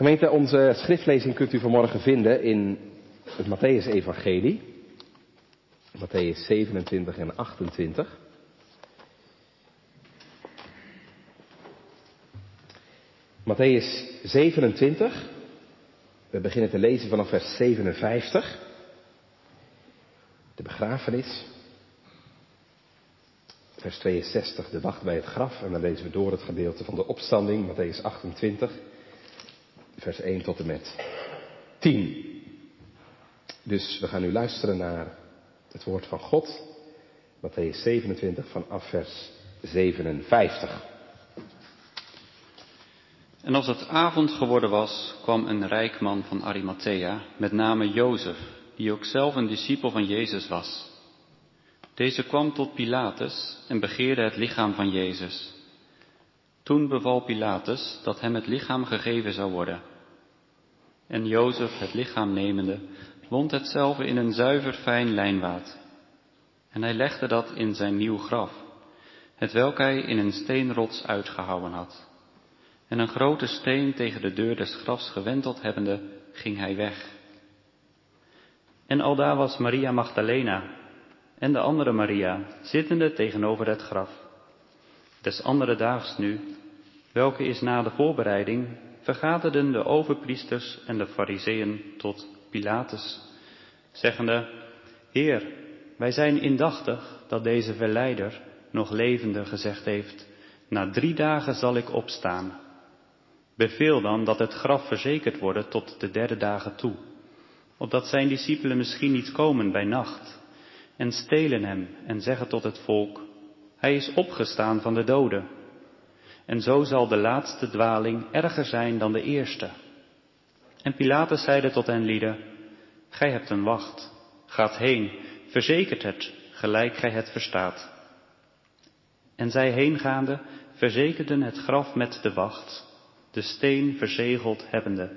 Gemeente, onze schriftlezing kunt u vanmorgen vinden in het Matthäus-evangelie. Matthäus 27 en 28. Matthäus 27. We beginnen te lezen vanaf vers 57. De begrafenis. Vers 62, de wacht bij het graf. En dan lezen we door het gedeelte van de opstanding, Matthäus 28 vers 1 tot en met 10. Dus we gaan nu luisteren naar het woord van God, Matthäus 27 vanaf vers 57. En als het avond geworden was, kwam een rijk man van Arimathea, met name Jozef, die ook zelf een discipel van Jezus was. Deze kwam tot Pilatus en begeerde het lichaam van Jezus. Toen beval Pilatus dat hem het lichaam gegeven zou worden. En Jozef, het lichaam nemende, wond hetzelfde in een zuiver fijn lijnwaad. En hij legde dat in zijn nieuw graf, het welk hij in een steenrots uitgehouwen had. En een grote steen tegen de deur des grafs gewenteld hebbende, ging hij weg. En aldaar was Maria Magdalena en de andere Maria, zittende tegenover het graf. Des andere daags nu, welke is na de voorbereiding, vergaderden de overpriesters en de fariseeën tot Pilatus, zeggende, Heer, wij zijn indachtig dat deze verleider nog levende gezegd heeft, na drie dagen zal ik opstaan. Beveel dan dat het graf verzekerd worden tot de derde dagen toe, opdat zijn discipelen misschien niet komen bij nacht en stelen hem en zeggen tot het volk, hij is opgestaan van de doden. En zo zal de laatste dwaling erger zijn dan de eerste. En Pilatus zeide tot hen lieden, Gij hebt een wacht, gaat heen, verzekert het, gelijk gij het verstaat. En zij heengaande verzekerden het graf met de wacht, de steen verzegeld hebbende.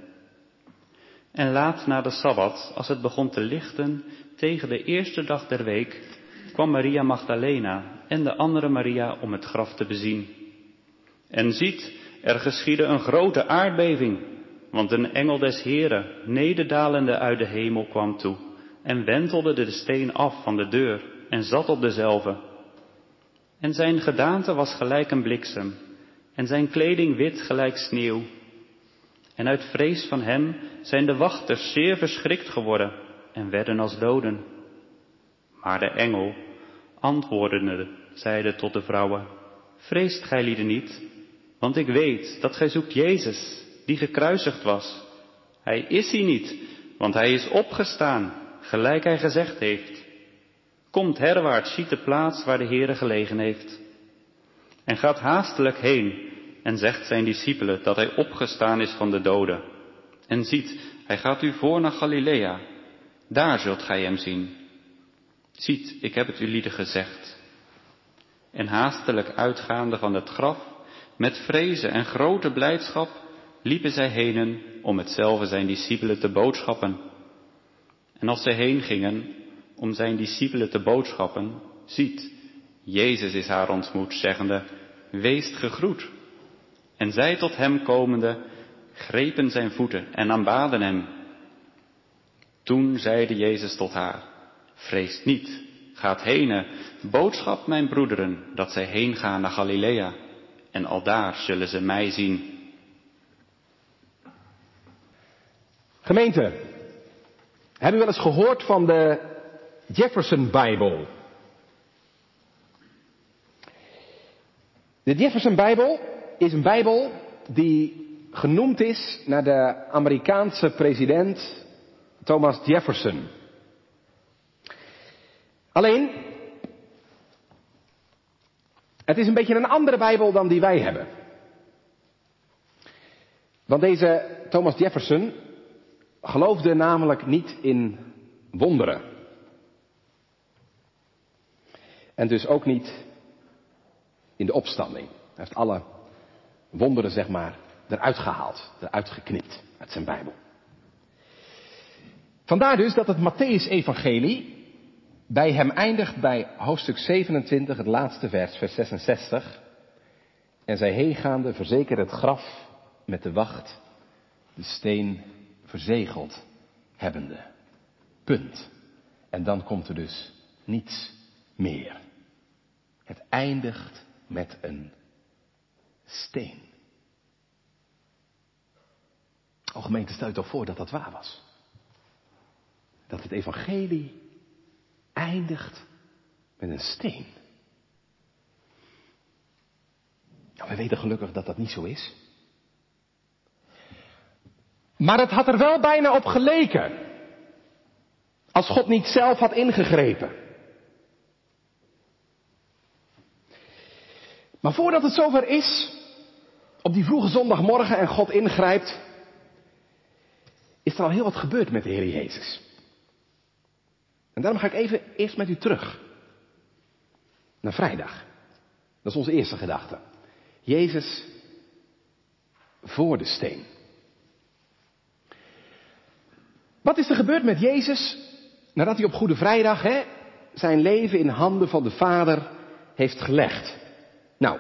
En laat na de Sabbat, als het begon te lichten, tegen de eerste dag der week, kwam Maria Magdalena en de andere Maria om het graf te bezien. En ziet, er geschiedde een grote aardbeving, want een engel des Heren, nederdalende uit de hemel, kwam toe en wentelde de steen af van de deur en zat op dezelve. En zijn gedaante was gelijk een bliksem, en zijn kleding wit gelijk sneeuw. En uit vrees van hem zijn de wachters zeer verschrikt geworden en werden als doden. Maar de engel, antwoordende, zeide tot de vrouwen, vreest gij lieden niet, want ik weet dat gij zoekt Jezus, die gekruisigd was. Hij is hier niet, want hij is opgestaan, gelijk hij gezegd heeft. Komt herwaarts, ziet de plaats waar de Heere gelegen heeft. En gaat haastelijk heen en zegt zijn discipelen dat hij opgestaan is van de doden. En ziet, hij gaat u voor naar Galilea. Daar zult gij hem zien. Ziet, ik heb het u lieden gezegd. En haastelijk uitgaande van het graf, met vrezen en grote blijdschap liepen zij henen om hetzelfde zijn discipelen te boodschappen. En als zij heen gingen om zijn discipelen te boodschappen, ziet, Jezus is haar ontmoet, zeggende, weest gegroet. En zij tot hem komende, grepen zijn voeten en aanbaden hem. Toen zeide Jezus tot haar, vrees niet, gaat heen, boodschap mijn broederen, dat zij heen gaan naar Galilea en aldaar zullen ze mij zien. Gemeente, hebben u wel eens gehoord van de Jefferson Bijbel? De Jefferson Bijbel is een Bijbel die genoemd is naar de Amerikaanse president Thomas Jefferson. Alleen, het is een beetje een andere Bijbel dan die wij hebben. Want deze Thomas Jefferson geloofde namelijk niet in wonderen. En dus ook niet in de opstanding. Hij heeft alle wonderen, zeg maar, eruit gehaald, eruit geknipt uit zijn Bijbel. Vandaar dus dat het Matthäus-evangelie bij hem eindigt bij hoofdstuk 27, het laatste vers, vers 66. En zij heengaande verzekerde het graf met de wacht de steen verzegeld hebbende. Punt. En dan komt er dus niets meer. Het eindigt met een steen. O gemeente, stel je toch voor dat dat waar was. Dat het evangelie eindigt met een steen. Nou, we weten gelukkig dat dat niet zo is. Maar het had er wel bijna op geleken. Als God niet zelf had ingegrepen. Maar voordat het zover is, op die vroege zondagmorgen en God ingrijpt, is er al heel wat gebeurd met de Heer Jezus. En daarom ga ik even eerst met u terug. Naar vrijdag. Dat is onze eerste gedachte. Jezus voor de steen. Wat is er gebeurd met Jezus nadat hij op Goede Vrijdag hè, zijn leven in handen van de Vader heeft gelegd? Nou,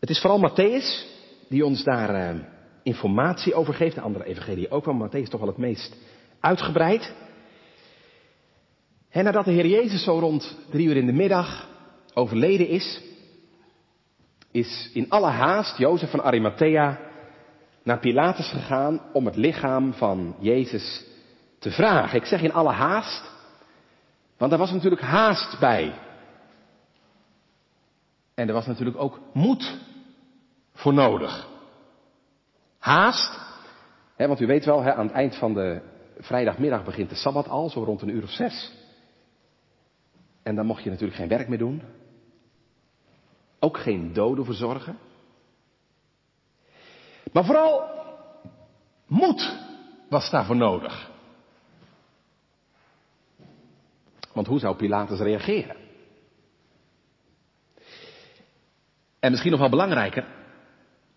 het is vooral Matthäus die ons daar uh, informatie over geeft. De andere evangelie ook wel, maar Matthäus toch wel het meest uitgebreid. En nadat de Heer Jezus zo rond drie uur in de middag overleden is, is in alle haast Jozef van Arimathea naar Pilatus gegaan om het lichaam van Jezus te vragen. Ik zeg in alle haast, want er was natuurlijk haast bij. En er was natuurlijk ook moed voor nodig. Haast, hè, want u weet wel, hè, aan het eind van de vrijdagmiddag begint de Sabbat al, zo rond een uur of zes. En dan mocht je natuurlijk geen werk meer doen. Ook geen doden verzorgen. Maar vooral moed was daarvoor nodig. Want hoe zou Pilatus reageren? En misschien nog wel belangrijker,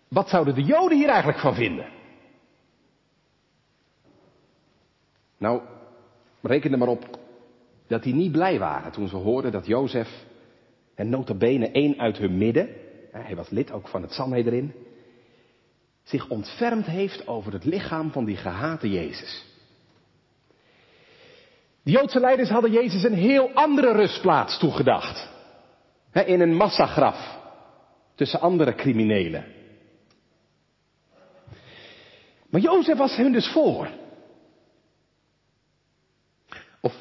wat zouden de Joden hier eigenlijk van vinden? Nou, reken er maar op dat die niet blij waren toen ze hoorden dat Jozef, en nota bene één uit hun midden, hij was lid ook van het Sanhedrin, zich ontfermd heeft over het lichaam van die gehate Jezus. De Joodse leiders hadden Jezus een heel andere rustplaats toegedacht. in een massagraf tussen andere criminelen. Maar Jozef was hun dus voor. Of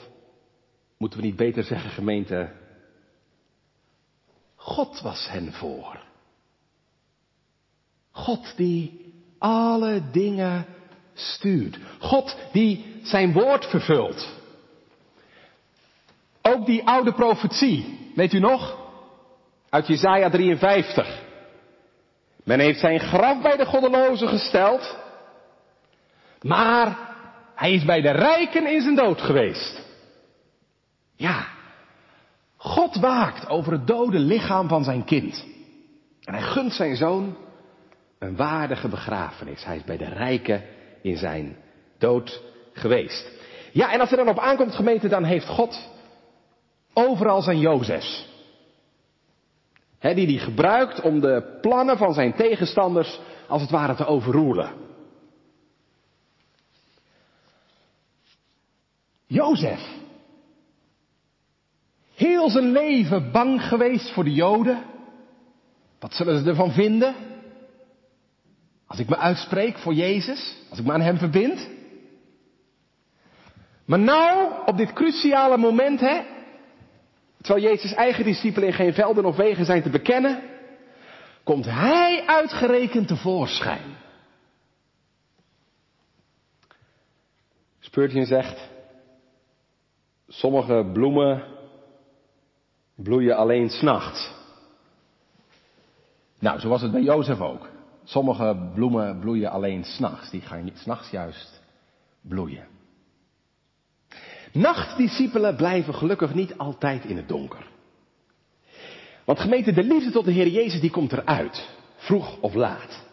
moeten we niet beter zeggen, gemeente, God was hen voor. God die alle dingen stuurt. God die zijn woord vervult. Ook die oude profetie, weet u nog? Uit Jesaja 53. Men heeft zijn graf bij de goddelozen gesteld, maar hij is bij de rijken in zijn dood geweest. Ja, God waakt over het dode lichaam van zijn kind. En hij gunt zijn zoon een waardige begrafenis. Hij is bij de rijken in zijn dood geweest. Ja, en als er dan op aankomt, gemeente, dan heeft God overal zijn Jozefs. He, die hij gebruikt om de plannen van zijn tegenstanders als het ware te overroelen. Jozef. Heel zijn leven bang geweest voor de Joden. Wat zullen ze ervan vinden? Als ik me uitspreek voor Jezus, als ik me aan Hem verbind. Maar nou, op dit cruciale moment, hè, terwijl Jezus' eigen discipelen in geen velden of wegen zijn te bekennen, komt Hij uitgerekend tevoorschijn. Spurgeon zegt, sommige bloemen bloeien alleen s'nachts. Nou, zo was het bij Jozef ook. Sommige bloemen bloeien alleen s'nachts. Die gaan s'nachts juist bloeien. Nachtdiscipelen blijven gelukkig niet altijd in het donker. Want gemeente, de liefde tot de Heer Jezus die komt eruit. Vroeg of laat.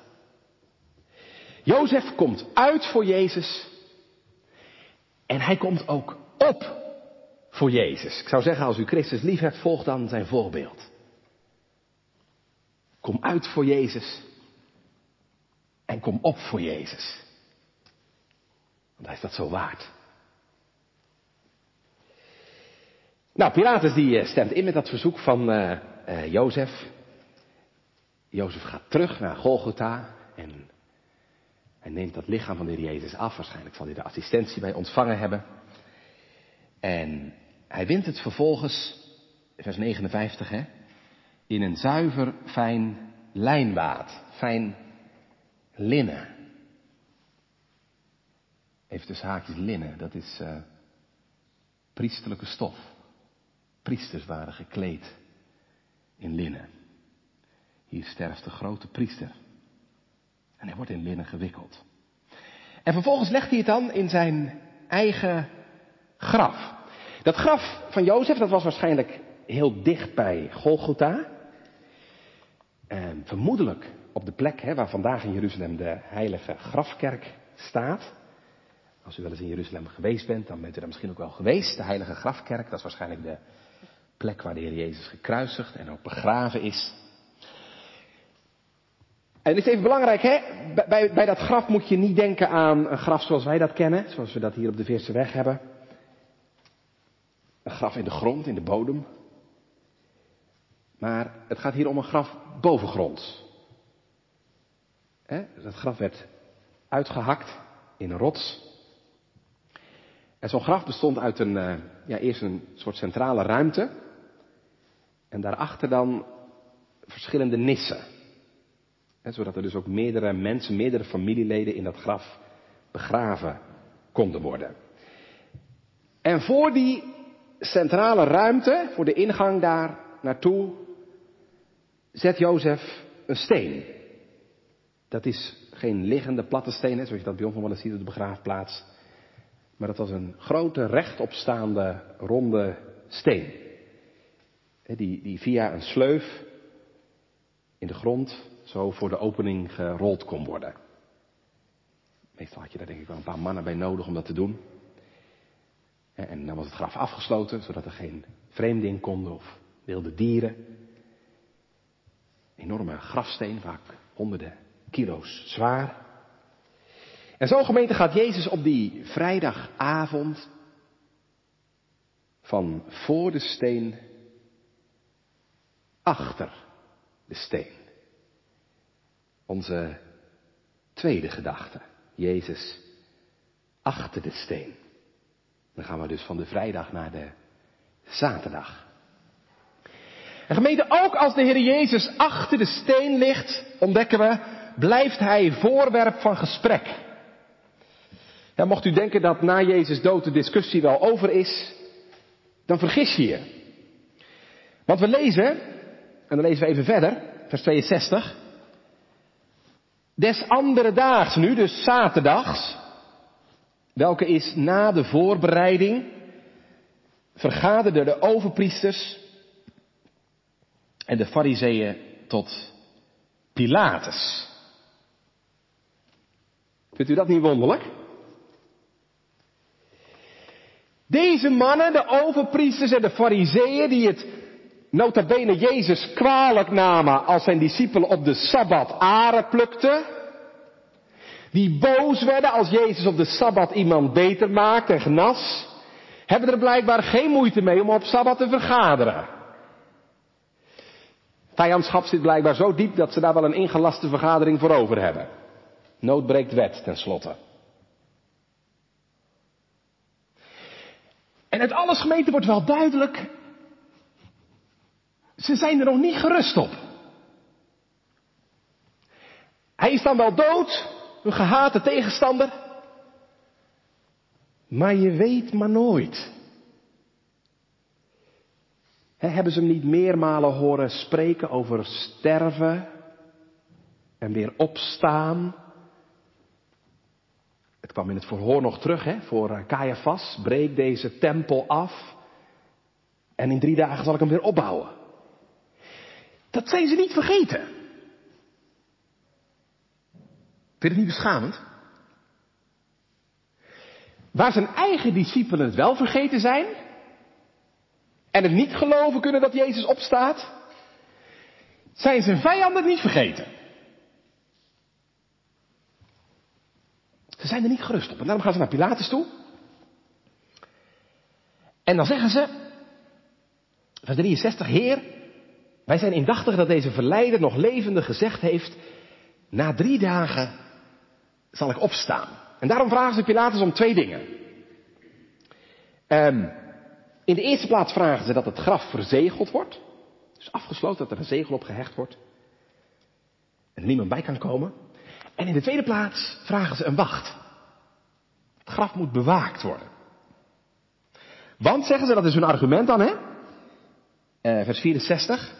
Jozef komt uit voor Jezus. En hij komt ook op voor Jezus. Ik zou zeggen, als u Christus lief hebt, volg dan zijn voorbeeld. Kom uit voor Jezus. En kom op voor Jezus. Want hij is dat zo waard. Nou, Pilatus die eh, stemt in met dat verzoek van uh, uh, Jozef. Jozef gaat terug naar Golgotha en hij neemt dat lichaam van de Heer Jezus af. Waarschijnlijk zal hij de assistentie bij ontvangen hebben. En hij wint het vervolgens, vers 59 hè, in een zuiver fijn lijnwaad, fijn linnen. Even tussen haakjes linnen, dat is uh, priesterlijke stof. Priesters waren gekleed in linnen. Hier sterft de grote priester. En hij wordt in linnen gewikkeld. En vervolgens legt hij het dan in zijn eigen graf. Dat graf van Jozef, dat was waarschijnlijk heel dicht bij Golgotha. En vermoedelijk op de plek hè, waar vandaag in Jeruzalem de heilige grafkerk staat. Als u wel eens in Jeruzalem geweest bent, dan bent u daar misschien ook wel geweest. De heilige grafkerk, dat is waarschijnlijk de plek waar de Heer Jezus gekruisigd en ook begraven is. En het is even belangrijk, hè? Bij, bij dat graf moet je niet denken aan een graf zoals wij dat kennen, zoals we dat hier op de Veerse weg hebben. Een graf in de grond, in de bodem. Maar het gaat hier om een graf bovengronds. Dat graf werd uitgehakt in een rots. En zo'n graf bestond uit een, ja, eerst een soort centrale ruimte. En daarachter dan verschillende nissen. zodat er dus ook meerdere mensen, meerdere familieleden in dat graf begraven konden worden. En voor die centrale ruimte, voor de ingang daar naartoe, zet Jozef een steen. Dat is geen liggende platte steen, zoals je dat bij ons nog wel ziet op de begraafplaats. Maar dat was een grote rechtopstaande ronde steen. Die, die via een sleuf in de grond zo voor de opening gerold kon worden. Meestal had je daar denk ik wel een paar mannen bij nodig om dat te doen. En dan was het graf afgesloten, zodat er geen vreemden konden of wilde dieren. Enorme grafsteen, vaak honderden kilo's zwaar. En zo gemeente gaat Jezus op die vrijdagavond van voor de steen achter de steen. Onze tweede gedachte. Jezus achter de steen. Dan gaan we dus van de vrijdag naar de zaterdag. En gemeente, ook als de Heer Jezus achter de steen ligt, ontdekken we, blijft Hij voorwerp van gesprek. Ja, mocht u denken dat na Jezus dood de discussie wel over is, dan vergis je je. Want we lezen, en dan lezen we even verder, vers 62. Des andere daags nu, dus zaterdags, welke is na de voorbereiding, vergaderden de overpriesters en de fariseeën tot Pilatus. Vindt u dat niet wonderlijk? Deze mannen, de overpriesters en de fariseeën, die het nota bene Jezus kwalijk namen als zijn discipelen op de Sabbat aren plukten, die boos werden als Jezus op de Sabbat iemand beter maakt en genas, hebben er blijkbaar geen moeite mee om op Sabbat te vergaderen. Vijandschap zit blijkbaar zo diep dat ze daar wel een ingelaste vergadering voor over hebben. Nood breekt wet, tenslotte. En uit alles gemeten wordt wel duidelijk, ze zijn er nog niet gerust op. Hij is dan wel dood, een gehate tegenstander. Maar je weet maar nooit. hebben ze hem niet meermalen horen spreken over sterven en weer opstaan? Het kwam in het verhoor nog terug, hè, voor Caiaphas. Breek deze tempel af. En in drie dagen zal ik hem weer opbouwen. Dat zijn ze niet vergeten. Vind je het niet beschamend? Waar zijn eigen discipelen het wel vergeten zijn en het niet geloven kunnen dat Jezus opstaat, zijn zijn vijanden niet vergeten. Ze zijn er niet gerust op. En daarom gaan ze naar Pilatus toe. En dan zeggen ze, vers 63, Heer, wij zijn indachtig dat deze verleider nog levendig gezegd heeft, na drie dagen zal ik opstaan. En daarom vragen ze Pilatus om twee dingen. Um, in de eerste plaats vragen ze dat het graf verzegeld wordt. Dus afgesloten dat er een zegel op gehecht wordt. En niemand bij kan komen. En in de tweede plaats vragen ze een wacht. Het graf moet bewaakt worden. Want, zeggen ze, dat is hun argument dan, hè? Uh, vers 64.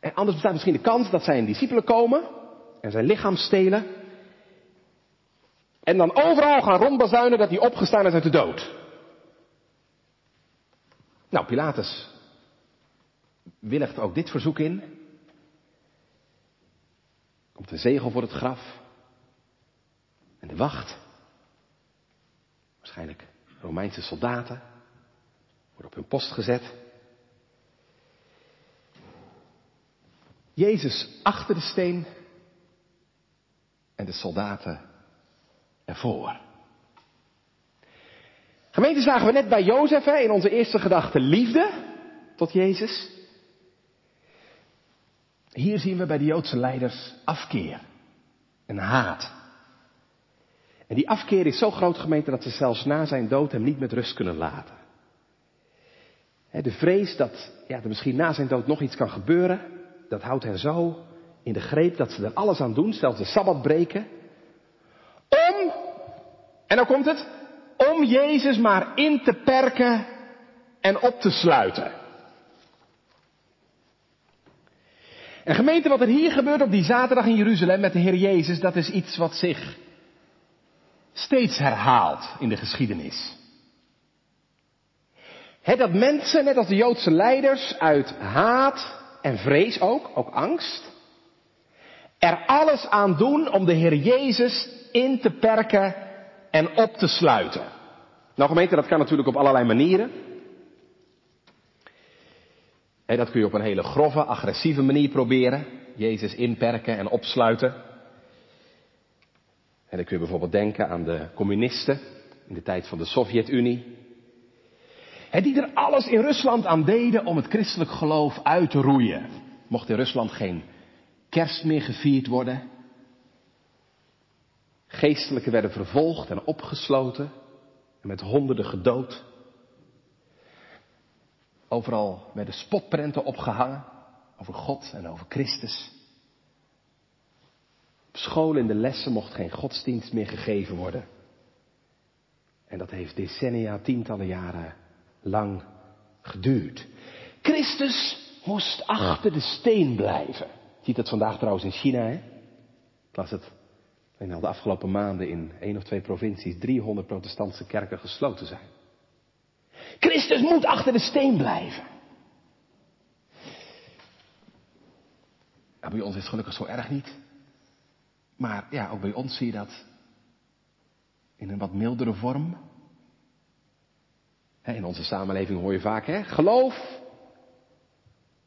En anders bestaat misschien de kans dat zijn discipelen komen en zijn lichaam stelen. En dan overal gaan rondbazuinen dat hij opgestaan is uit de dood. Nou, Pilatus willigt ook dit verzoek in. Komt een zegel voor het graf. En de wacht. Waarschijnlijk Romeinse soldaten. Worden op hun post gezet. Jezus achter de steen. En de soldaten ervoor. Gemeente zagen we net bij Jozef hè, in onze eerste gedachte liefde tot Jezus. Hier zien we bij de Joodse leiders afkeer en haat. En die afkeer is zo groot gemeente dat ze zelfs na zijn dood hem niet met rust kunnen laten. De vrees dat ja, er misschien na zijn dood nog iets kan gebeuren, dat houdt hen zo in de greep dat ze er alles aan doen, zelfs de Sabbat breken, en dan komt het, om Jezus maar in te perken en op te sluiten. En gemeente, wat er hier gebeurt op die zaterdag in Jeruzalem met de Heer Jezus, dat is iets wat zich steeds herhaalt in de geschiedenis. He, dat mensen, net als de Joodse leiders, uit haat en vrees ook, ook angst, er alles aan doen om de Heer Jezus in te perken en op te sluiten. Nou gemeente, dat kan natuurlijk op allerlei manieren. dat kun je op een hele grove, agressieve manier proberen. Jezus inperken en opsluiten. En dan kun je bijvoorbeeld denken aan de communisten in de tijd van de Sovjet-Unie. Die er alles in Rusland aan deden om het christelijk geloof uit te roeien. Mocht in Rusland geen kerst meer gevierd worden. Geestelijken werden vervolgd en opgesloten en met honderden gedood. Overal werden spotprenten opgehangen over God en over Christus. Op school in de lessen mocht geen godsdienst meer gegeven worden. En dat heeft decennia, tientallen jaren lang geduurd. Christus moest achter de steen blijven. Je ziet dat vandaag trouwens in China, hè? Ik het en al de afgelopen maanden in één of twee provincies 300 protestantse kerken gesloten zijn. Christus moet achter de steen blijven. Nou, bij ons is het gelukkig zo erg niet. Maar ja, ook bij ons zie je dat in een wat mildere vorm. In onze samenleving hoor je vaak, hè, geloof,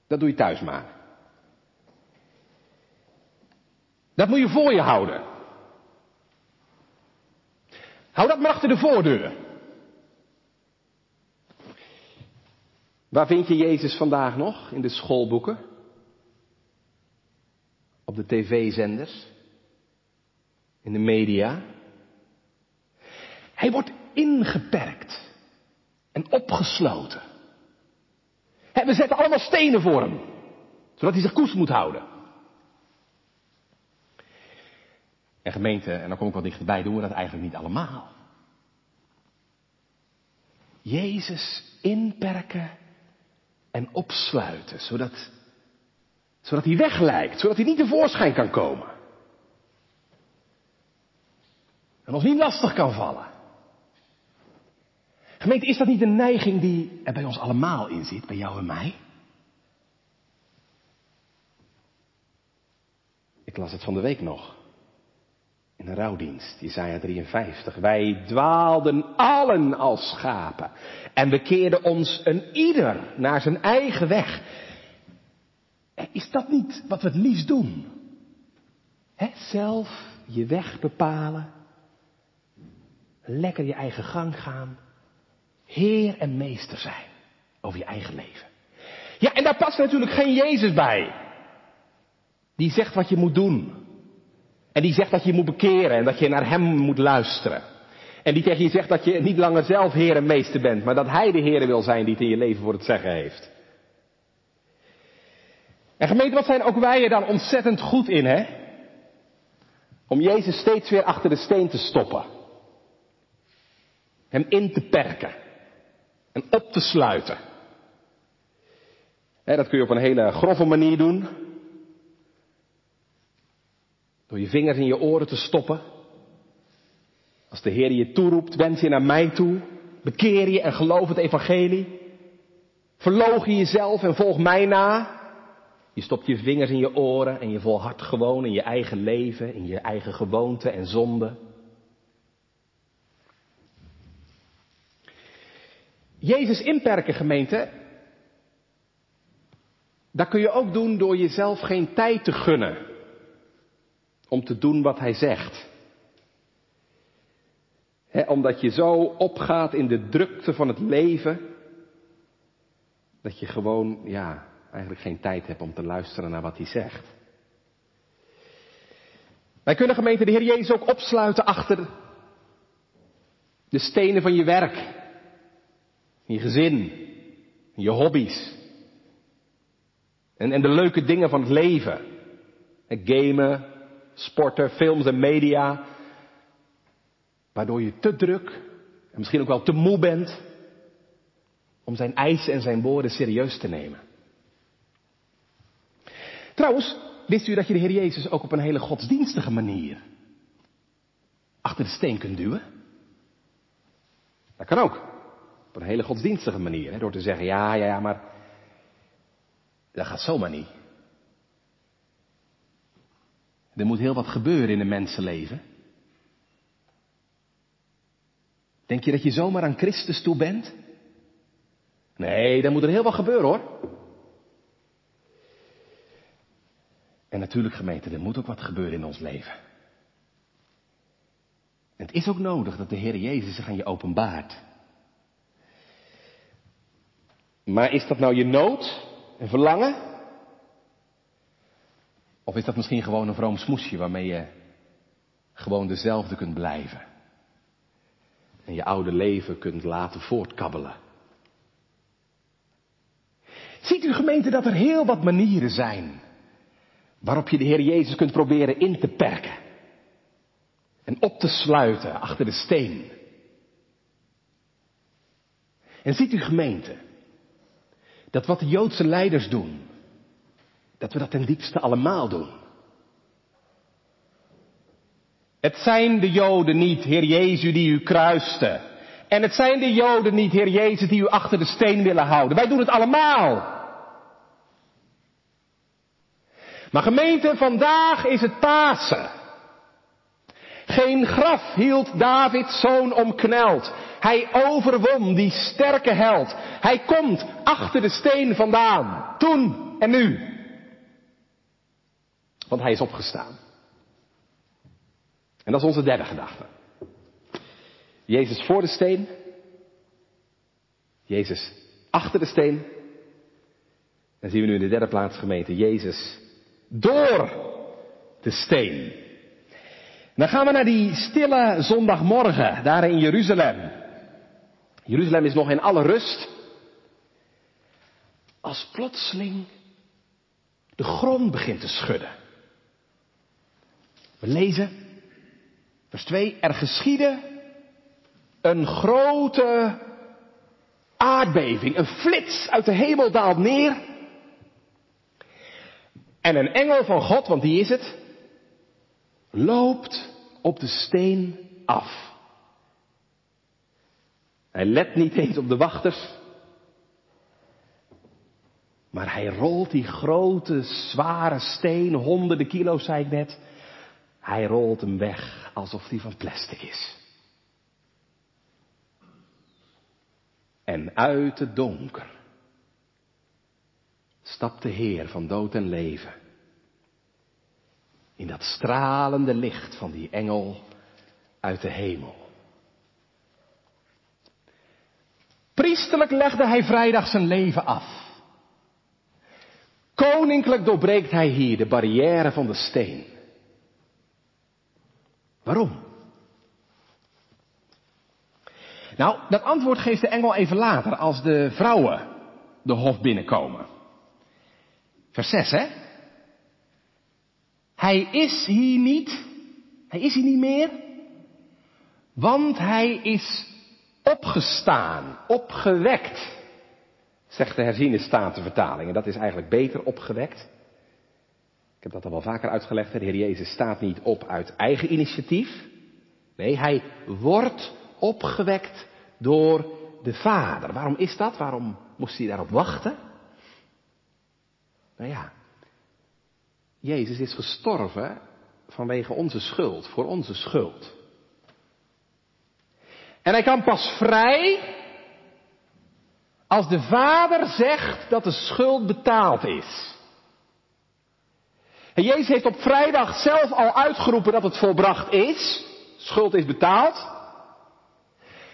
dat doe je thuis maar. Dat moet je voor je houden. Hou dat maar achter de voordeur. Waar vind je Jezus vandaag nog? In de schoolboeken? Op de tv-zenders? In de media? Hij wordt ingeperkt en opgesloten. We zetten allemaal stenen voor hem, zodat hij zich koest moet houden. En gemeente, en dan kom ik wel dichterbij, doen we dat eigenlijk niet allemaal. Jezus inperken en opsluiten, zodat, zodat hij weglijkt, zodat hij niet tevoorschijn kan komen. En ons niet lastig kan vallen. Gemeente, is dat niet een neiging die er bij ons allemaal in zit, bij jou en mij? Ik las het van de week nog in een rouwdienst, Isaiah 53. Wij dwaalden allen als schapen en we keerden ons een ieder naar zijn eigen weg. Is dat niet wat we het liefst doen? He, zelf je weg bepalen, lekker je eigen gang gaan, Heer en Meester zijn over je eigen leven. Ja, en daar past natuurlijk geen Jezus bij. Die zegt wat je moet doen. En die zegt dat je moet bekeren en dat je naar Hem moet luisteren. En die tegen je zegt dat je niet langer zelf Heer Meester bent, maar dat Hij de Heer wil zijn die het in je leven voor het zeggen heeft. En gemeente, wat zijn ook wij er dan ontzettend goed in, hè? Om Jezus steeds weer achter de steen te stoppen. Hem in te perken. En op te sluiten. dat kun je op een hele grove manier doen. Door je vingers in je oren te stoppen. Als de Heer je toeroept, wend je naar mij toe. Bekeer je en geloof het evangelie. Verloog je jezelf en volg mij na. Je stopt je vingers in je oren en je volhardt gewoon in je eigen leven, in je eigen gewoonten en zonden. Jezus inperken, gemeente, dat kun je ook doen door jezelf geen tijd te gunnen om te doen wat hij zegt. omdat je zo opgaat in de drukte van het leven, dat je gewoon, ja, eigenlijk geen tijd hebt om te luisteren naar wat hij zegt. Wij kunnen gemeente de Heer Jezus ook opsluiten achter de stenen van je werk, je gezin, je hobby's. En, en de leuke dingen van het leven. Gamen, sporten, films en media. Waardoor je te druk en misschien ook wel te moe bent om zijn eisen en zijn woorden serieus te nemen. Trouwens, wist u dat je de Heer Jezus ook op een hele godsdienstige manier achter de steen kunt duwen? Dat kan ook. Op een hele godsdienstige manier. Hè, door te zeggen, ja, ja, ja, maar dat gaat zomaar niet. Er moet heel wat gebeuren in een mensenleven. Denk je dat je zomaar aan Christus toe bent? Nee, dan moet er heel wat gebeuren hoor. En natuurlijk gemeente, er moet ook wat gebeuren in ons leven. En het is ook nodig dat de Heer Jezus zich aan je openbaart. Maar is dat nou je nood en verlangen? Of is dat misschien gewoon een vroom smoesje waarmee je gewoon dezelfde kunt blijven? En je oude leven kunt laten voortkabbelen. Ziet u gemeente dat er heel wat manieren zijn waarop je de Heer Jezus kunt proberen in te perken en op te sluiten achter de steen. En ziet u gemeente, dat wat de Joodse leiders doen, dat we dat ten diepste allemaal doen. Het zijn de Joden niet, Heer Jezus, die u kruisten. En het zijn de Joden niet, Heer Jezus, die u achter de steen willen houden. Wij doen het allemaal. Maar gemeente, vandaag is het Pasen. Geen graf hield Davids zoon omkneld. Hij overwon die sterke held. Hij komt achter de steen vandaan. Toen en nu. Want hij is opgestaan. En dat is onze derde gedachte. Jezus voor de steen. Jezus achter de steen. Dan zien we nu in de derde plaats gemeente Jezus door de steen. Dan gaan we naar die stille zondagmorgen, daar in Jeruzalem. Jeruzalem is nog in alle rust. Als plotseling de grond begint te schudden. We lezen, vers 2, er geschiedde een grote aardbeving, een flits uit de hemel daalt neer en een engel van God, want die is het, loopt op de steen af. Hij let niet eens op de wachters. Maar hij rolt die grote, zware steen, honderden kilo's zei ik net. Hij rolt hem weg alsof die van plastic is. En uit het donker stapt de Heer van dood en leven In dat stralende licht van die engel uit de hemel. Priesterlijk legde hij vrijdag zijn leven af. Koninklijk doorbreekt hij hier de barrière van de steen. Waarom? Nou, dat antwoord geeft de engel even later, als de vrouwen de hof binnenkomen. Vers 6, hè? Hij is hier niet, hij is hier niet meer, want hij is opgestaan, opgewekt, zegt de herziene statenvertaling. En dat is eigenlijk beter opgewekt. Ik heb dat al wel vaker uitgelegd. De Heer Jezus staat niet op uit eigen initiatief. Nee, hij wordt opgewekt door de Vader. Waarom is dat? Waarom moest hij daarop wachten? Nou ja, Jezus is gestorven vanwege onze schuld, voor onze schuld. En hij kan pas vrij als de Vader zegt dat de schuld betaald is. En Jezus heeft op vrijdag zelf al uitgeroepen dat het volbracht is. Schuld is betaald.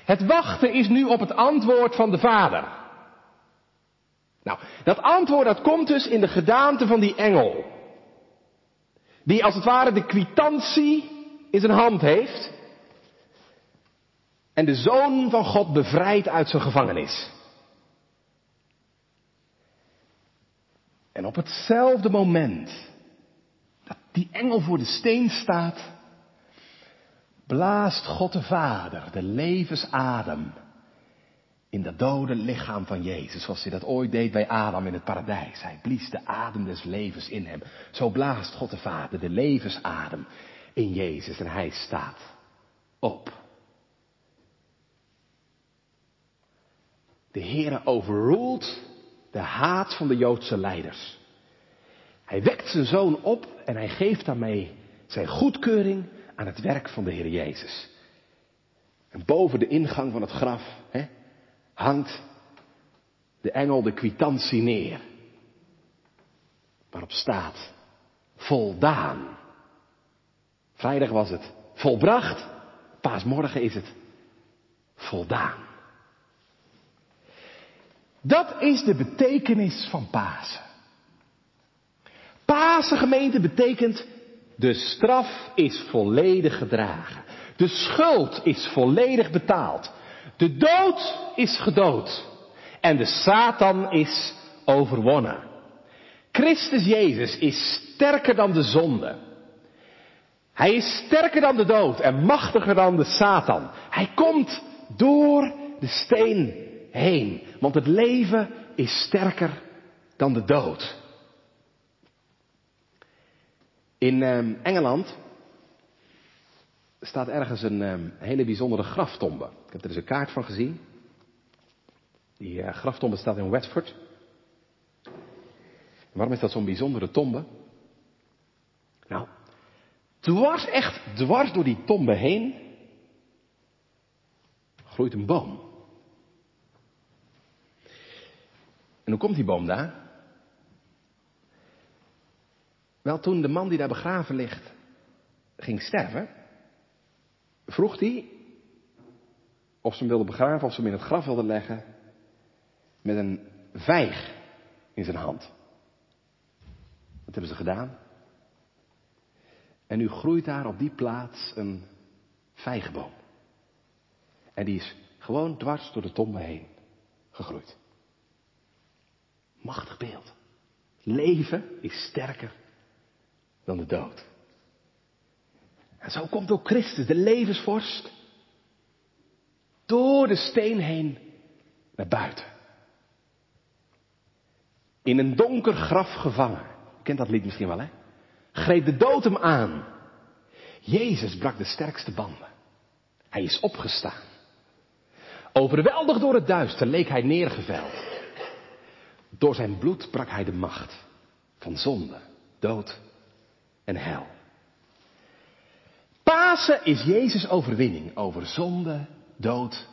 Het wachten is nu op het antwoord van de Vader. Nou, dat antwoord dat komt dus in de gedaante van die engel. Die als het ware de kwitantie in zijn hand heeft. En de zoon van God bevrijdt uit zijn gevangenis. En op hetzelfde moment die engel voor de steen staat, blaast God de Vader de levensadem in dat dode lichaam van Jezus, zoals hij dat ooit deed bij Adam in het paradijs. Hij blies de adem des levens in hem. Zo blaast God de Vader de levensadem in Jezus en hij staat op. De Heere overruled de haat van de Joodse leiders. Hij wekt zijn zoon op en hij geeft daarmee zijn goedkeuring aan het werk van de Heer Jezus. En boven de ingang van het graf hè, hangt de engel de kwitantie neer. Waarop staat voldaan. Vrijdag was het volbracht, paasmorgen is het voldaan. Dat is de betekenis van Pasen. Pasen gemeente betekent de straf is volledig gedragen. De schuld is volledig betaald. De dood is gedood. En de Satan is overwonnen. Christus Jezus is sterker dan de zonde. Hij is sterker dan de dood en machtiger dan de Satan. Hij komt door de steen heen. Want het leven is sterker dan de dood. In um, Engeland staat ergens een um, hele bijzondere graftombe. Ik heb er eens een kaart van gezien. Die uh, graftombe staat in Watford. waarom is dat zo'n bijzondere tombe? Nou, dwars, echt dwars door die tombe heen groeit een boom. En hoe komt die boom daar? Wel, toen de man die daar begraven ligt ging sterven, vroeg hij of ze hem wilden begraven, of ze hem in het graf wilden leggen, met een vijg in zijn hand. Dat hebben ze gedaan. En nu groeit daar op die plaats een vijgenboom. En die is gewoon dwars door de tombe heen gegroeid. Machtig beeld. Leven is sterker dan de dood. En zo komt ook Christus, de levensvorst, door de steen heen naar buiten. In een donker graf gevangen. U kent dat lied misschien wel, hè? Greep de dood hem aan. Jezus brak de sterkste banden. Hij is opgestaan. Overweldigd door het duister leek hij neergeveld. Door zijn bloed brak hij de macht van zonde, dood en hel. Pasen is Jezus' overwinning over zonde, dood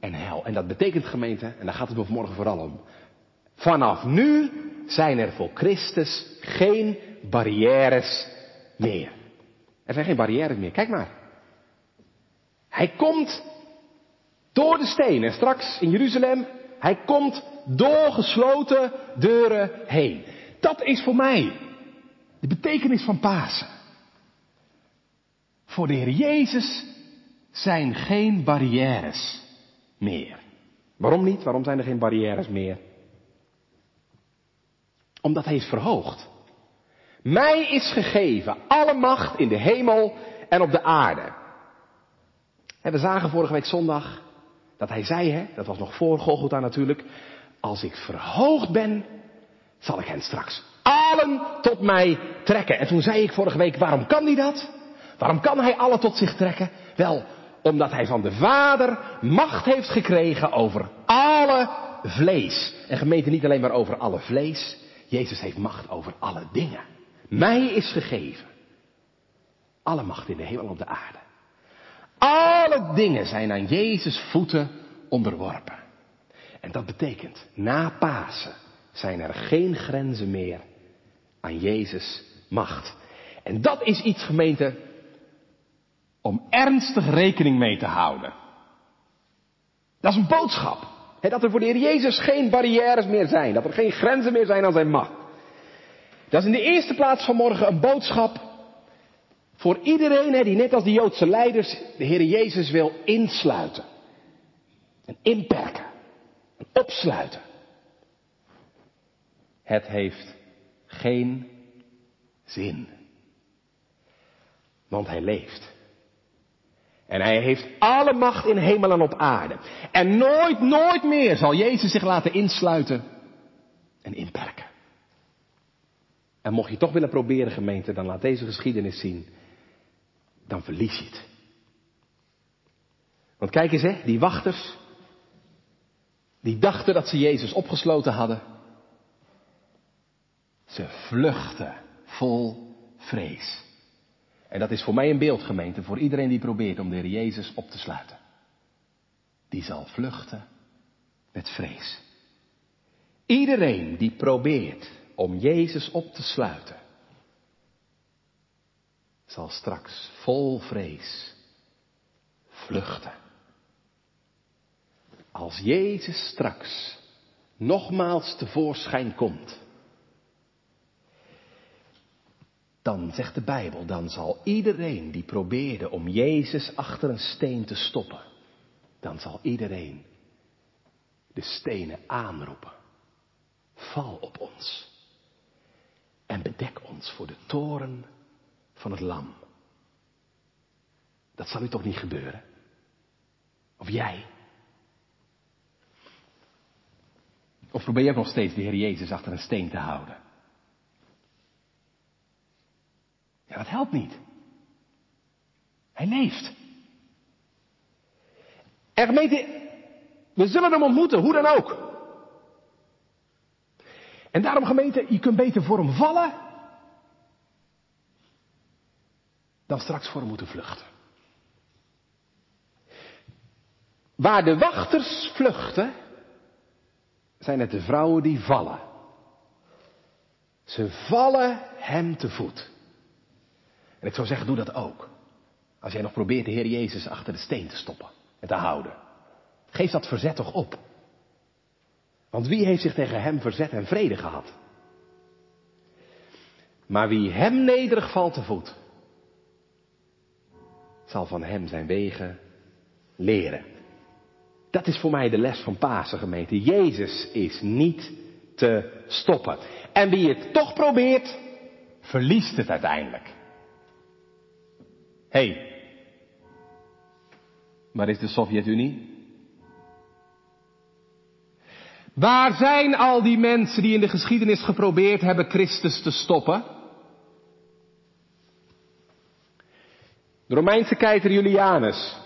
en hel. En dat betekent gemeente, en daar gaat het me vanmorgen vooral om. Vanaf nu zijn er voor Christus geen barrières meer. Er zijn geen barrières meer. Kijk maar. Hij komt door de stenen. Straks in Jeruzalem. Hij komt door gesloten deuren heen. Dat is voor mij de betekenis van Pasen. Voor de Heer Jezus zijn geen barrières meer. Waarom niet? Waarom zijn er geen barrières meer? Omdat Hij is verhoogd. Mij is gegeven alle macht in de hemel en op de aarde. we zagen vorige week zondag dat hij zei, hè, dat was nog voor Golgotha natuurlijk, als ik verhoogd ben, zal ik hen straks allen tot mij trekken. En toen zei ik vorige week, waarom kan hij dat? Waarom kan hij allen tot zich trekken? Wel, omdat hij van de Vader macht heeft gekregen over alle vlees. En gemeente niet alleen maar over alle vlees. Jezus heeft macht over alle dingen. Mij is gegeven. Alle macht in de hemel en op de aarde. Alle dingen zijn aan Jezus voeten onderworpen. En dat betekent, na Pasen zijn er geen grenzen meer aan Jezus macht. En dat is iets, gemeente, om ernstig rekening mee te houden. Dat is een boodschap. dat er voor de Heer Jezus geen barrières meer zijn. Dat er geen grenzen meer zijn aan zijn macht. Dat is in de eerste plaats vanmorgen een boodschap voor iedereen die net als de Joodse leiders de Heer Jezus wil insluiten. En inperken. En opsluiten. Het heeft geen zin. Want hij leeft. En hij heeft alle macht in hemel en op aarde. En nooit, nooit meer zal Jezus zich laten insluiten en inperken. En mocht je toch willen proberen, gemeente, dan laat deze geschiedenis zien. Dan verlies je het. Want kijk eens, hè, die wachters. Die dachten dat ze Jezus opgesloten hadden. Ze vluchten vol vrees. En dat is voor mij een beeld, gemeente, voor iedereen die probeert om de Heer Jezus op te sluiten. Die zal vluchten met vrees. Iedereen die probeert om Jezus op te sluiten, zal straks vol vrees vluchten. Als Jezus straks nogmaals tevoorschijn komt, dan zegt de Bijbel, dan zal iedereen die probeerde om Jezus achter een steen te stoppen, dan zal iedereen de stenen aanroepen. Val op ons en bedek ons voor de toren van het lam. Dat zal u toch niet gebeuren? Of jij? Of probeer je nog steeds de Heer Jezus achter een steen te houden? Ja, dat helpt niet. Hij leeft. En gemeente, we zullen hem ontmoeten, hoe dan ook. En daarom gemeente, je kunt beter voor hem vallen dan straks voor hem moeten vluchten. Waar de wachters vluchten, zijn het de vrouwen die vallen. Ze vallen hem te voet. En ik zou zeggen, doe dat ook. Als jij nog probeert de Heer Jezus achter de steen te stoppen en te houden. Geef dat verzet toch op. Want wie heeft zich tegen hem verzet en vrede gehad? Maar wie hem nederig valt te voet, zal van hem zijn wegen leren. Dat is voor mij de les van Pasen gemeente. Jezus is niet te stoppen. En wie het toch probeert, verliest het uiteindelijk. Hé, hey, waar is de Sovjet-Unie? Waar zijn al die mensen die in de geschiedenis geprobeerd hebben Christus te stoppen? De Romeinse keizer Julianus,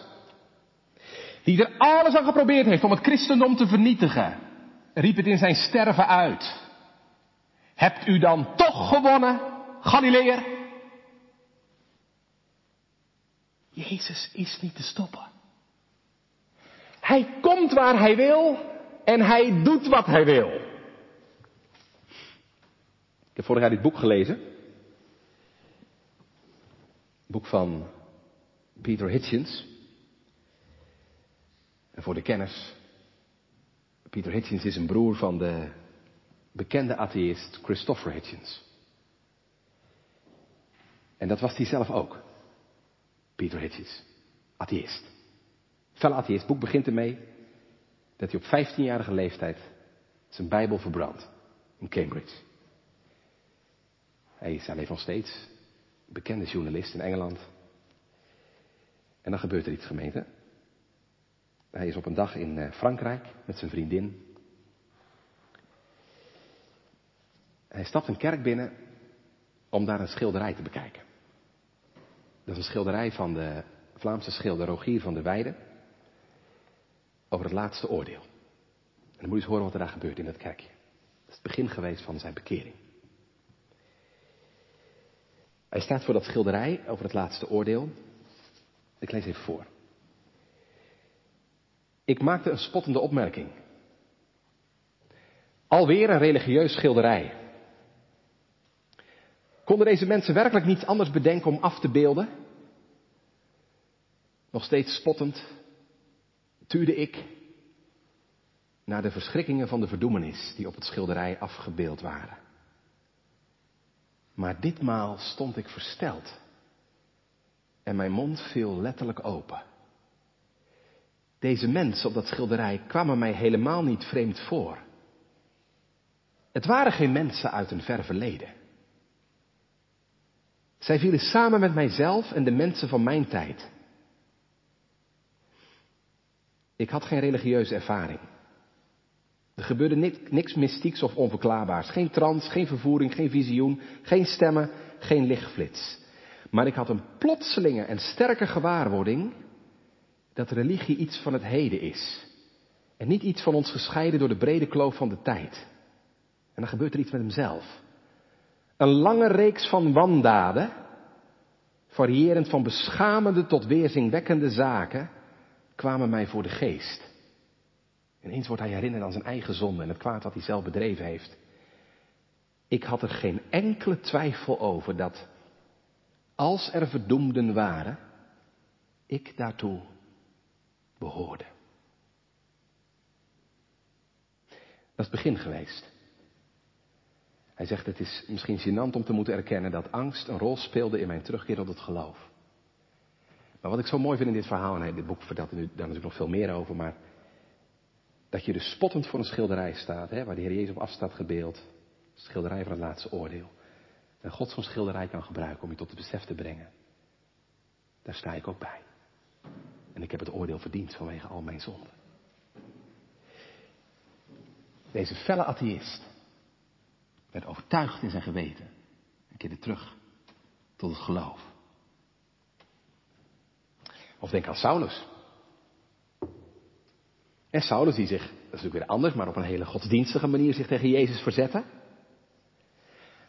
die er alles aan geprobeerd heeft om het christendom te vernietigen, riep het in zijn sterven uit. Hebt u dan toch gewonnen, Galileer? Jezus is niet te stoppen. Hij komt waar hij wil en hij doet wat hij wil. Ik heb vorig jaar dit boek gelezen. boek van Peter Hitchens. En voor de kenners, Peter Hitchens is een broer van de bekende atheïst Christopher Hitchens. En dat was hij zelf ook. Peter Hitchens. Atheïst. Felle atheïst. Het boek begint ermee dat hij op 15-jarige leeftijd zijn Bijbel verbrandt. In Cambridge. Hij is alleen nog steeds bekende journalist in Engeland. En dan gebeurt er iets gemeente. Hij is op een dag in Frankrijk met zijn vriendin. Hij stapt een kerk binnen om daar een schilderij te bekijken. Dat is een schilderij van de Vlaamse schilder Rogier van der Weijden over het laatste oordeel. En dan moet je eens horen wat er daar gebeurt in dat kerkje. Dat is het begin geweest van zijn bekering. Hij staat voor dat schilderij over het laatste oordeel. Ik lees even voor. Ik maakte een spottende opmerking. Alweer een religieus schilderij. Konden deze mensen werkelijk niets anders bedenken om af te beelden? Nog steeds spottend tuurde ik naar de verschrikkingen van de verdoemenis die op het schilderij afgebeeld waren. Maar ditmaal stond ik versteld en mijn mond viel letterlijk open. Deze mensen op dat schilderij kwamen mij helemaal niet vreemd voor. Het waren geen mensen uit een ver verleden. Zij vielen samen met mijzelf en de mensen van mijn tijd. Ik had geen religieuze ervaring. Er gebeurde niks mystieks of onverklaarbaars. Geen trance, geen vervoering, geen visioen, geen stemmen, geen lichtflits. Maar ik had een plotselinge en sterke gewaarwording dat religie iets van het heden is. En niet iets van ons gescheiden door de brede kloof van de tijd. En dan gebeurt er iets met hemzelf. Een lange reeks van wandaden, variërend van beschamende tot weerzingwekkende zaken, kwamen mij voor de geest. Ineens wordt hij herinnerd aan zijn eigen zonde en het kwaad dat hij zelf bedreven heeft. Ik had er geen enkele twijfel over dat als er verdoemden waren, ik daartoe behoorde. Dat is het begin geweest. Hij zegt, het is misschien gênant om te moeten erkennen dat angst een rol speelde in mijn terugkeer tot het geloof. Maar wat ik zo mooi vind in dit verhaal, en dit boek vertelt er nu daar natuurlijk nog veel meer over, maar dat je dus spottend voor een schilderij staat, hè, waar de Heer Jezus op afstaat gebeeld, schilderij van het laatste oordeel. En God zo'n schilderij kan gebruiken om je tot het besef te brengen. Daar sta ik ook bij. En ik heb het oordeel verdiend vanwege al mijn zonden. Deze felle atheïst werd overtuigd in zijn geweten en keerde terug tot het geloof. Of denk aan Saulus. En Saulus die zich, dat is natuurlijk weer anders, maar op een hele godsdienstige manier zich tegen Jezus verzette.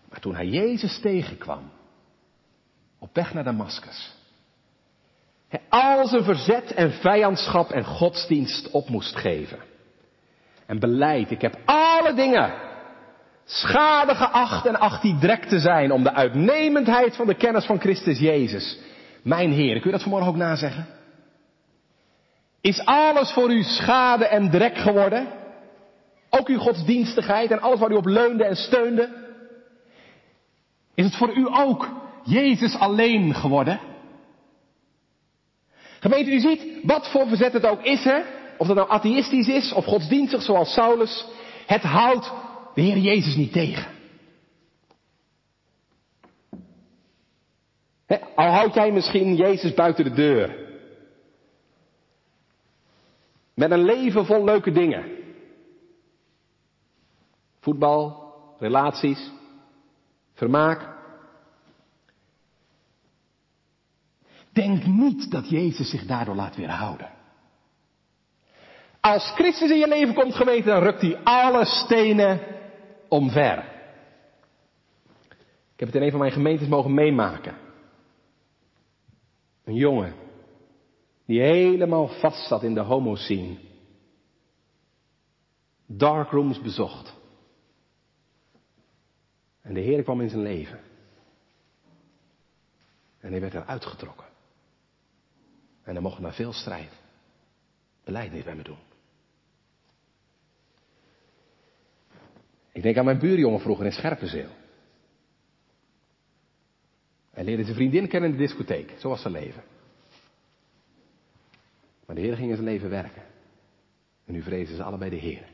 Maar toen hij Jezus tegenkwam, op weg naar Damascus, hij al zijn verzet en vijandschap en godsdienst op moest geven. En beleid, ik heb alle dingen schade geacht en acht die drek te zijn om de uitnemendheid van de kennis van Christus Jezus, mijn Heer. Kun je dat vanmorgen ook nazeggen? Is alles voor u schade en drek geworden? Ook uw godsdienstigheid en alles waar u op leunde en steunde? Is het voor u ook Jezus alleen geworden? Gemeente, u ziet, wat voor verzet het ook is, hè? Of dat nou atheïstisch is of godsdienstig zoals Saulus. Het houdt de Heer Jezus niet tegen. He, al houd jij misschien Jezus buiten de deur. Met een leven vol leuke dingen. Voetbal, relaties, vermaak. Denk niet dat Jezus zich daardoor laat weerhouden. Als Christus in je leven komt geweten, dan rukt hij alle stenen omver. Ik heb het in een van mijn gemeentes mogen meemaken. Een jongen die helemaal vast zat in de homoscene. Darkrooms bezocht. En de Heer kwam in zijn leven. En hij werd eruit getrokken. En hij mocht na veel strijd beleid niet bij me doen. Ik denk aan mijn buurjongen vroeger in Scherpenzeel. Hij leerde zijn vriendin kennen in de discotheek. Zo was zijn leven. Maar de Heer ging in zijn leven werken. En nu vrezen ze allebei de Heer.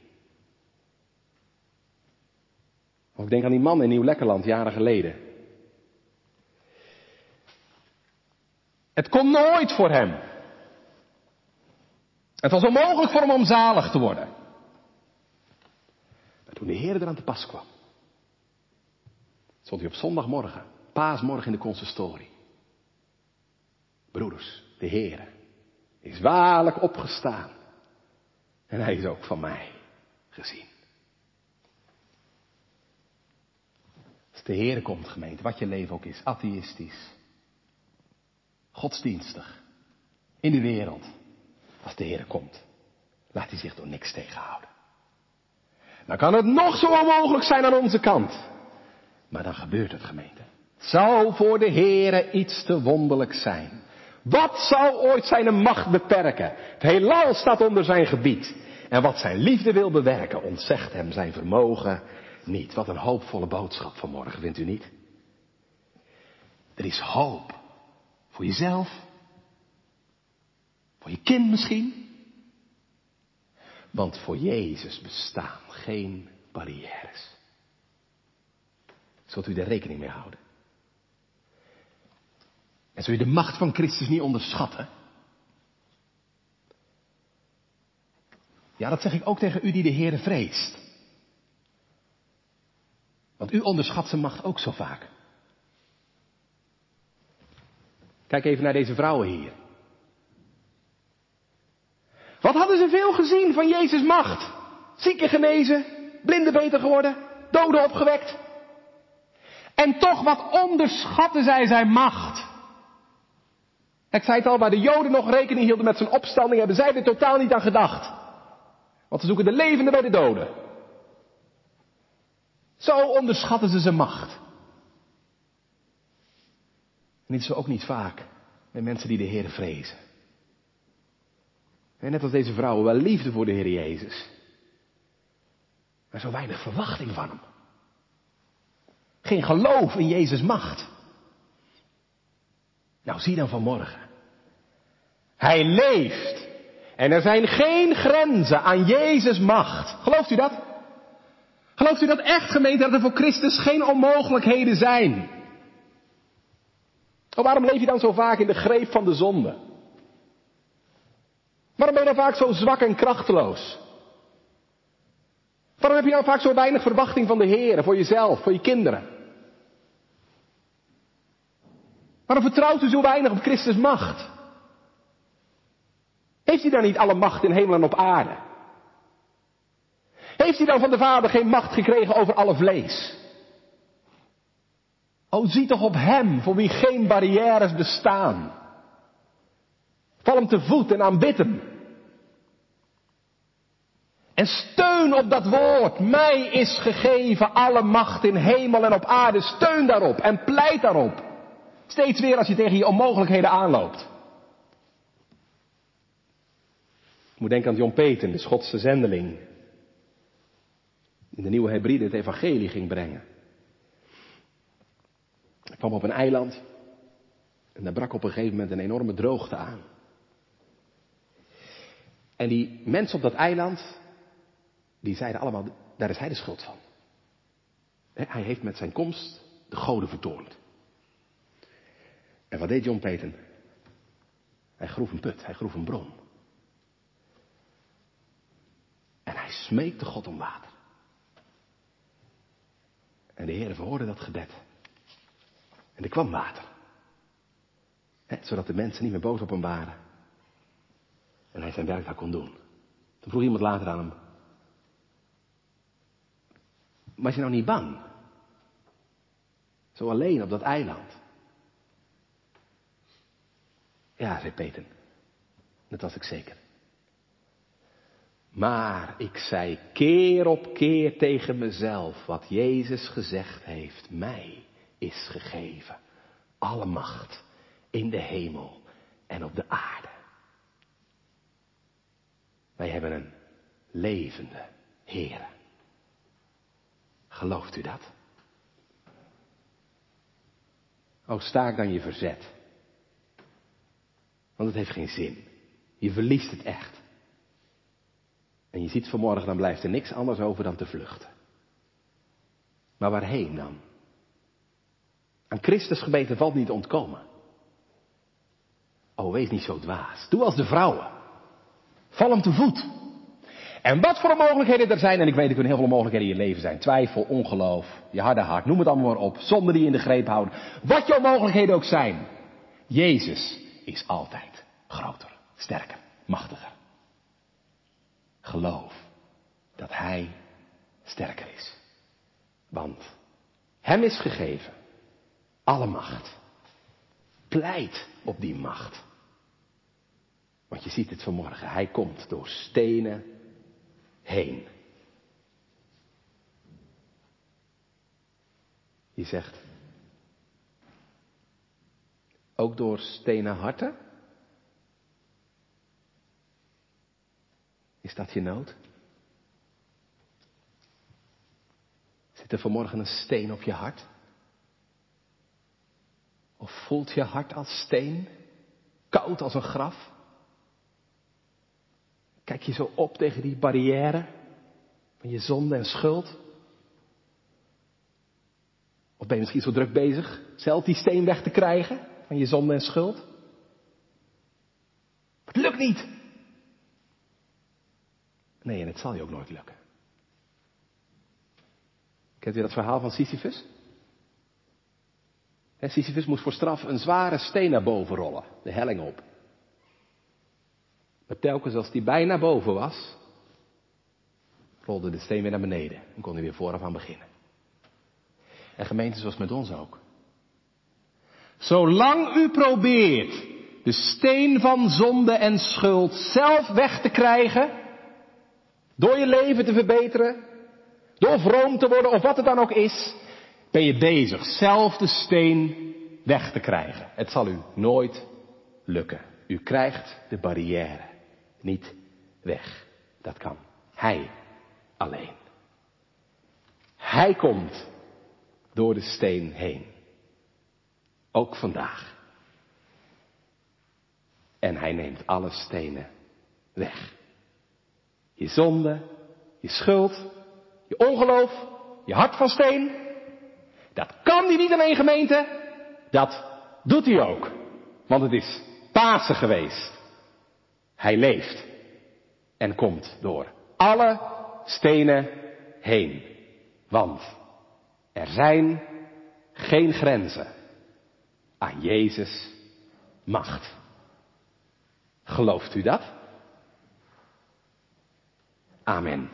Of ik denk aan die man in Nieuw-Lekkerland jaren geleden. Het kon nooit voor hem. Het was onmogelijk voor hem om zalig te worden. Toen de Heer eraan te pas kwam, stond hij op zondagmorgen, paasmorgen in de consistorie. Broeders, de Heer is waarlijk opgestaan. En hij is ook van mij gezien. Als de Heer komt, gemeente, wat je leven ook is, atheïstisch, godsdienstig, in de wereld, als de Heer komt, laat hij zich door niks tegenhouden. Dan kan het nog zo onmogelijk zijn aan onze kant. Maar dan gebeurt het, gemeente. Zou voor de Heere iets te wonderlijk zijn. Wat zou ooit zijn macht beperken? Het heelal staat onder zijn gebied. En wat zijn liefde wil bewerken, ontzegt hem zijn vermogen niet. Wat een hoopvolle boodschap vanmorgen, vindt u niet? Er is hoop. Voor jezelf. Voor je kind misschien. Want voor Jezus bestaan geen barrières. Zult u er rekening mee houden? En zul je de macht van Christus niet onderschatten? Ja, dat zeg ik ook tegen u die de Heere vreest. Want u onderschat zijn macht ook zo vaak. Kijk even naar deze vrouwen hier. Wat hadden ze veel gezien van Jezus' macht? Zieken genezen, blinden beter geworden, doden opgewekt. En toch wat onderschatten zij zijn macht. Ik zei het al, waar de Joden nog rekening hielden met zijn opstanding, hebben zij er totaal niet aan gedacht. Want ze zoeken de levenden bij de doden. Zo onderschatten ze zijn macht. En dit is ook niet vaak met mensen die de Heer vrezen. En net als deze vrouwen, wel liefde voor de Heer Jezus. Maar zo weinig verwachting van hem. Geen geloof in Jezus' macht. Nou, zie dan vanmorgen. Hij leeft. En er zijn geen grenzen aan Jezus' macht. Gelooft u dat? Gelooft u dat echt, gemeente, dat er voor Christus geen onmogelijkheden zijn? Oh, waarom leef je dan zo vaak in de greep van de zonde? Waarom ben je dan vaak zo zwak en krachteloos? Waarom heb je dan vaak zo weinig verwachting van de Heer, voor jezelf, voor je kinderen? Waarom vertrouwt u zo weinig op Christus macht? Heeft hij dan niet alle macht in hemel en op aarde? Heeft hij dan van de Vader geen macht gekregen over alle vlees? O, zie toch op Hem, voor wie geen barrières bestaan. Val hem te voet en aanbid. En steun op dat woord. Mij is gegeven alle macht in hemel en op aarde. Steun daarop en pleit daarop. Steeds weer als je tegen je onmogelijkheden aanloopt. Ik moet denken aan John Peter, de Schotse zendeling. In de nieuwe Hebride het evangelie ging brengen. Hij kwam op een eiland. En daar brak op een gegeven moment een enorme droogte aan. En die mensen op dat eiland, die zeiden allemaal, daar is hij de schuld van. Hij heeft met zijn komst de goden vertoornd. En wat deed John Peyton? Hij groef een put, hij groef een bron. En hij smeekte God om water. En de Heer verhoorde dat gebed. En er kwam water. zodat de mensen niet meer boos op hem waren. En hij zijn werk daar kon doen. Toen vroeg iemand later aan hem. Was je nou niet bang? Zo alleen op dat eiland. Ja, zei Peter. Dat was ik zeker. Maar ik zei keer op keer tegen mezelf wat Jezus gezegd heeft. Mij is gegeven alle macht in de hemel en op de aarde. Wij hebben een levende Heer. Gelooft u dat? Oh, staak dan je verzet. Want het heeft geen zin. Je verliest het echt. En je ziet vanmorgen, dan blijft er niks anders over dan te vluchten. Maar waarheen dan? Aan Christus gebeten valt niet ontkomen. Oh, wees niet zo dwaas. Doe als de vrouwen. Val hem te voet. En wat voor mogelijkheden er zijn, en ik weet er kunnen heel veel mogelijkheden in je leven zijn. Twijfel, ongeloof, je harde hart, noem het allemaal maar op. Zonder die in de greep houden. Wat jouw mogelijkheden ook zijn. Jezus is altijd groter, sterker, machtiger. Geloof dat Hij sterker is. Want Hem is gegeven alle macht. Pleit op die macht. Want je ziet het vanmorgen, Hij komt door stenen heen. Je zegt, ook door stenen harten? Is dat je nood? Zit er vanmorgen een steen op je hart? Of voelt je hart als steen? Koud als een graf? Kijk je zo op tegen die barrière van je zonde en schuld? Of ben je misschien zo druk bezig zelf die steen weg te krijgen van je zonde en schuld? Het lukt niet. Nee, en het zal je ook nooit lukken. Kent u dat verhaal van Sisyphus? Sisyphus moest voor straf een zware steen naar boven rollen, de helling op. Maar telkens als die bijna boven was, rolde de steen weer naar beneden en kon hij weer vooraf aan beginnen. En gemeente zoals met ons ook. Zolang u probeert de steen van zonde en schuld zelf weg te krijgen, door je leven te verbeteren, door vroom te worden of wat het dan ook is, ben je bezig zelf de steen weg te krijgen. Het zal u nooit lukken. U krijgt de barrière niet weg. Dat kan Hij alleen. Hij komt door de steen heen. Ook vandaag. En hij neemt alle stenen weg. Je zonde, je schuld, je ongeloof, je hart van steen. Dat kan hij niet alleen gemeente. Dat doet hij ook. Want het is Pasen geweest. Hij leeft en komt door alle stenen heen. Want er zijn geen grenzen aan Jezus macht. Gelooft u dat? Amen.